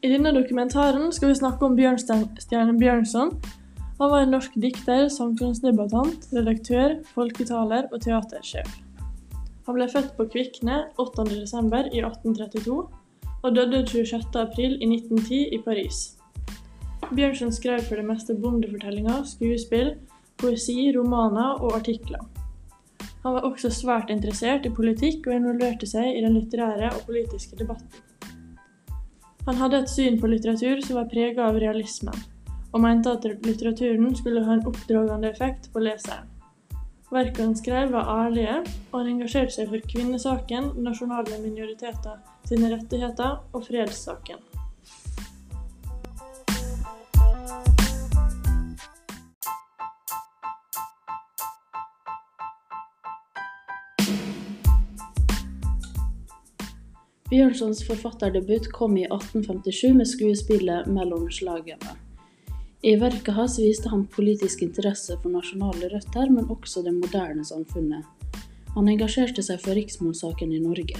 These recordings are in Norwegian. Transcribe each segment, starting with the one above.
I denne dokumentaren skal vi snakke om Bjørnstjerne Bjørnson. Han var en norsk dikter, samfunnsdebattant, redaktør, folketaler og teatersjef. Han ble født på Kvikne 8.12. i 1832 og døde 26.4 i 1910 i Paris. Bjørnson skrev for det meste bondefortellinger, skuespill, poesi, romaner og artikler. Han var også svært interessert i politikk og involverte seg i den litterære og politiske debatten. Han hadde et syn på litteratur som var prega av realismen, og mente at litteraturen skulle ha en oppdragende effekt på leseren. Verkene han skrev var ærlige, og han engasjerte seg for kvinnesaken, nasjonale minoriteter sine rettigheter og fredssaken. Bjørnsons forfatterdebut kom i 1857 med skuespillet 'Mellom slagene'. I verket hans viste han politisk interesse for nasjonale røtter, men også det moderne samfunnet. Han engasjerte seg for riksmålssaken i Norge.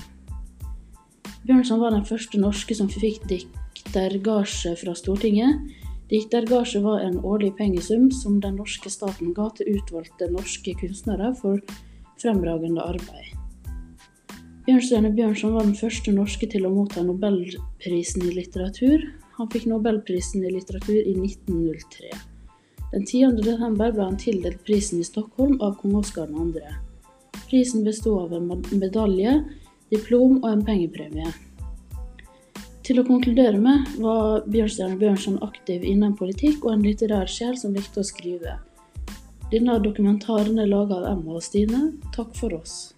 Bjørnson var den første norske som fikk diktergasje fra Stortinget. Diktergasje var en årlig pengesum som den norske staten ga til utvalgte norske kunstnere for fremragende arbeid. Bjørnstjerne Bjørnson var den første norske til å motta nobelprisen i litteratur. Han fikk nobelprisen i litteratur i 1903. Den 10. desember ble han tildelt prisen i Stockholm av kong Oskar 2. Prisen bestod av en medalje, diplom og en pengepremie. Til å konkludere med var Bjørnstjerne Bjørnson aktiv innen politikk og en litterær sjel som likte å skrive. Denne dokumentaren er laga av Emma og Stine. Takk for oss.